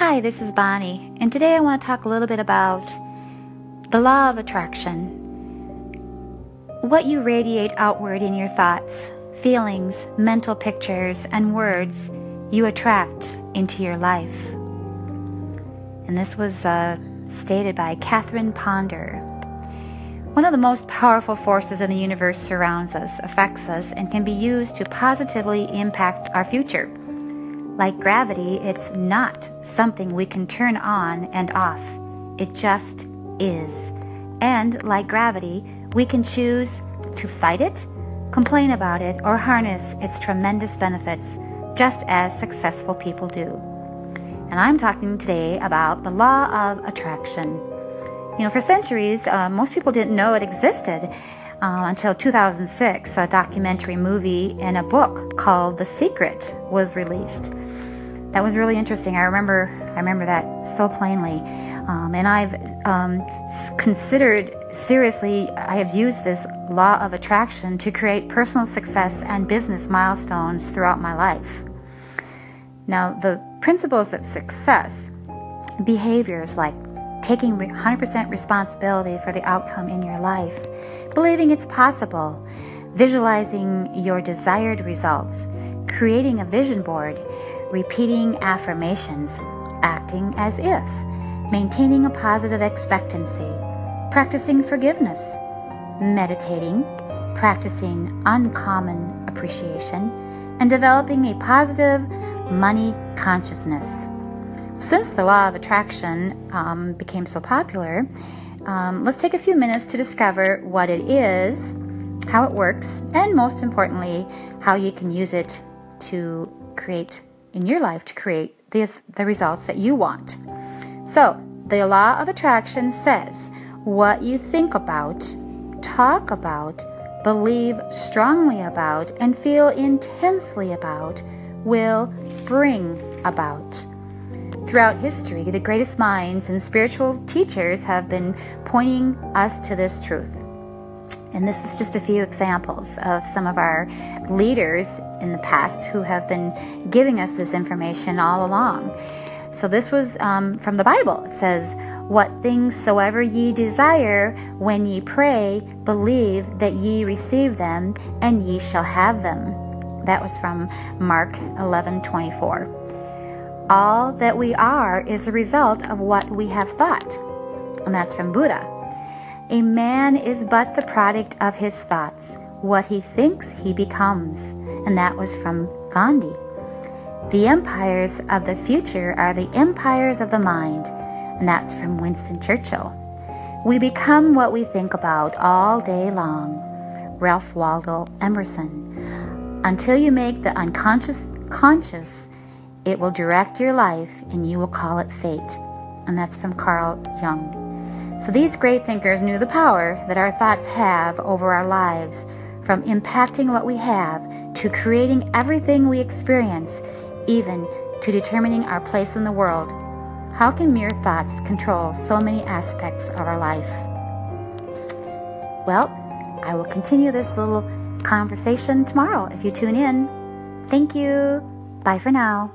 Hi, this is Bonnie, and today I want to talk a little bit about the law of attraction. What you radiate outward in your thoughts, feelings, mental pictures, and words, you attract into your life. And this was uh, stated by Catherine Ponder. One of the most powerful forces in the universe surrounds us, affects us, and can be used to positively impact our future. Like gravity, it's not something we can turn on and off. It just is. And like gravity, we can choose to fight it, complain about it, or harness its tremendous benefits, just as successful people do. And I'm talking today about the law of attraction. You know, for centuries, uh, most people didn't know it existed uh, until 2006. A documentary movie and a book called The Secret was released. That was really interesting. I remember, I remember that so plainly. Um, and I've um, considered seriously, I have used this law of attraction to create personal success and business milestones throughout my life. Now, the principles of success, behaviors like taking 100% responsibility for the outcome in your life, believing it's possible, visualizing your desired results, creating a vision board, repeating affirmations, acting as if, maintaining a positive expectancy, practicing forgiveness, meditating, practicing uncommon appreciation, and developing a positive money consciousness. Since the law of attraction um, became so popular, um, let's take a few minutes to discover what it is, how it works, and most importantly, how you can use it to create in your life to create this, the results that you want. So, the law of attraction says what you think about, talk about, believe strongly about, and feel intensely about will bring about. Throughout history, the greatest minds and spiritual teachers have been pointing us to this truth. And this is just a few examples of some of our leaders in the past who have been giving us this information all along. So this was um, from the Bible. It says, What things soever ye desire when ye pray, believe that ye receive them, and ye shall have them. That was from Mark 11 24. All that we are is a result of what we have thought. And that's from Buddha. A man is but the product of his thoughts. What he thinks, he becomes. And that was from Gandhi. The empires of the future are the empires of the mind. And that's from Winston Churchill. We become what we think about all day long. Ralph Waldo Emerson. Until you make the unconscious conscious, it will direct your life and you will call it fate. And that's from Carl Jung. So these great thinkers knew the power that our thoughts have over our lives, from impacting what we have to creating everything we experience, even to determining our place in the world. How can mere thoughts control so many aspects of our life? Well, I will continue this little conversation tomorrow if you tune in. Thank you. Bye for now.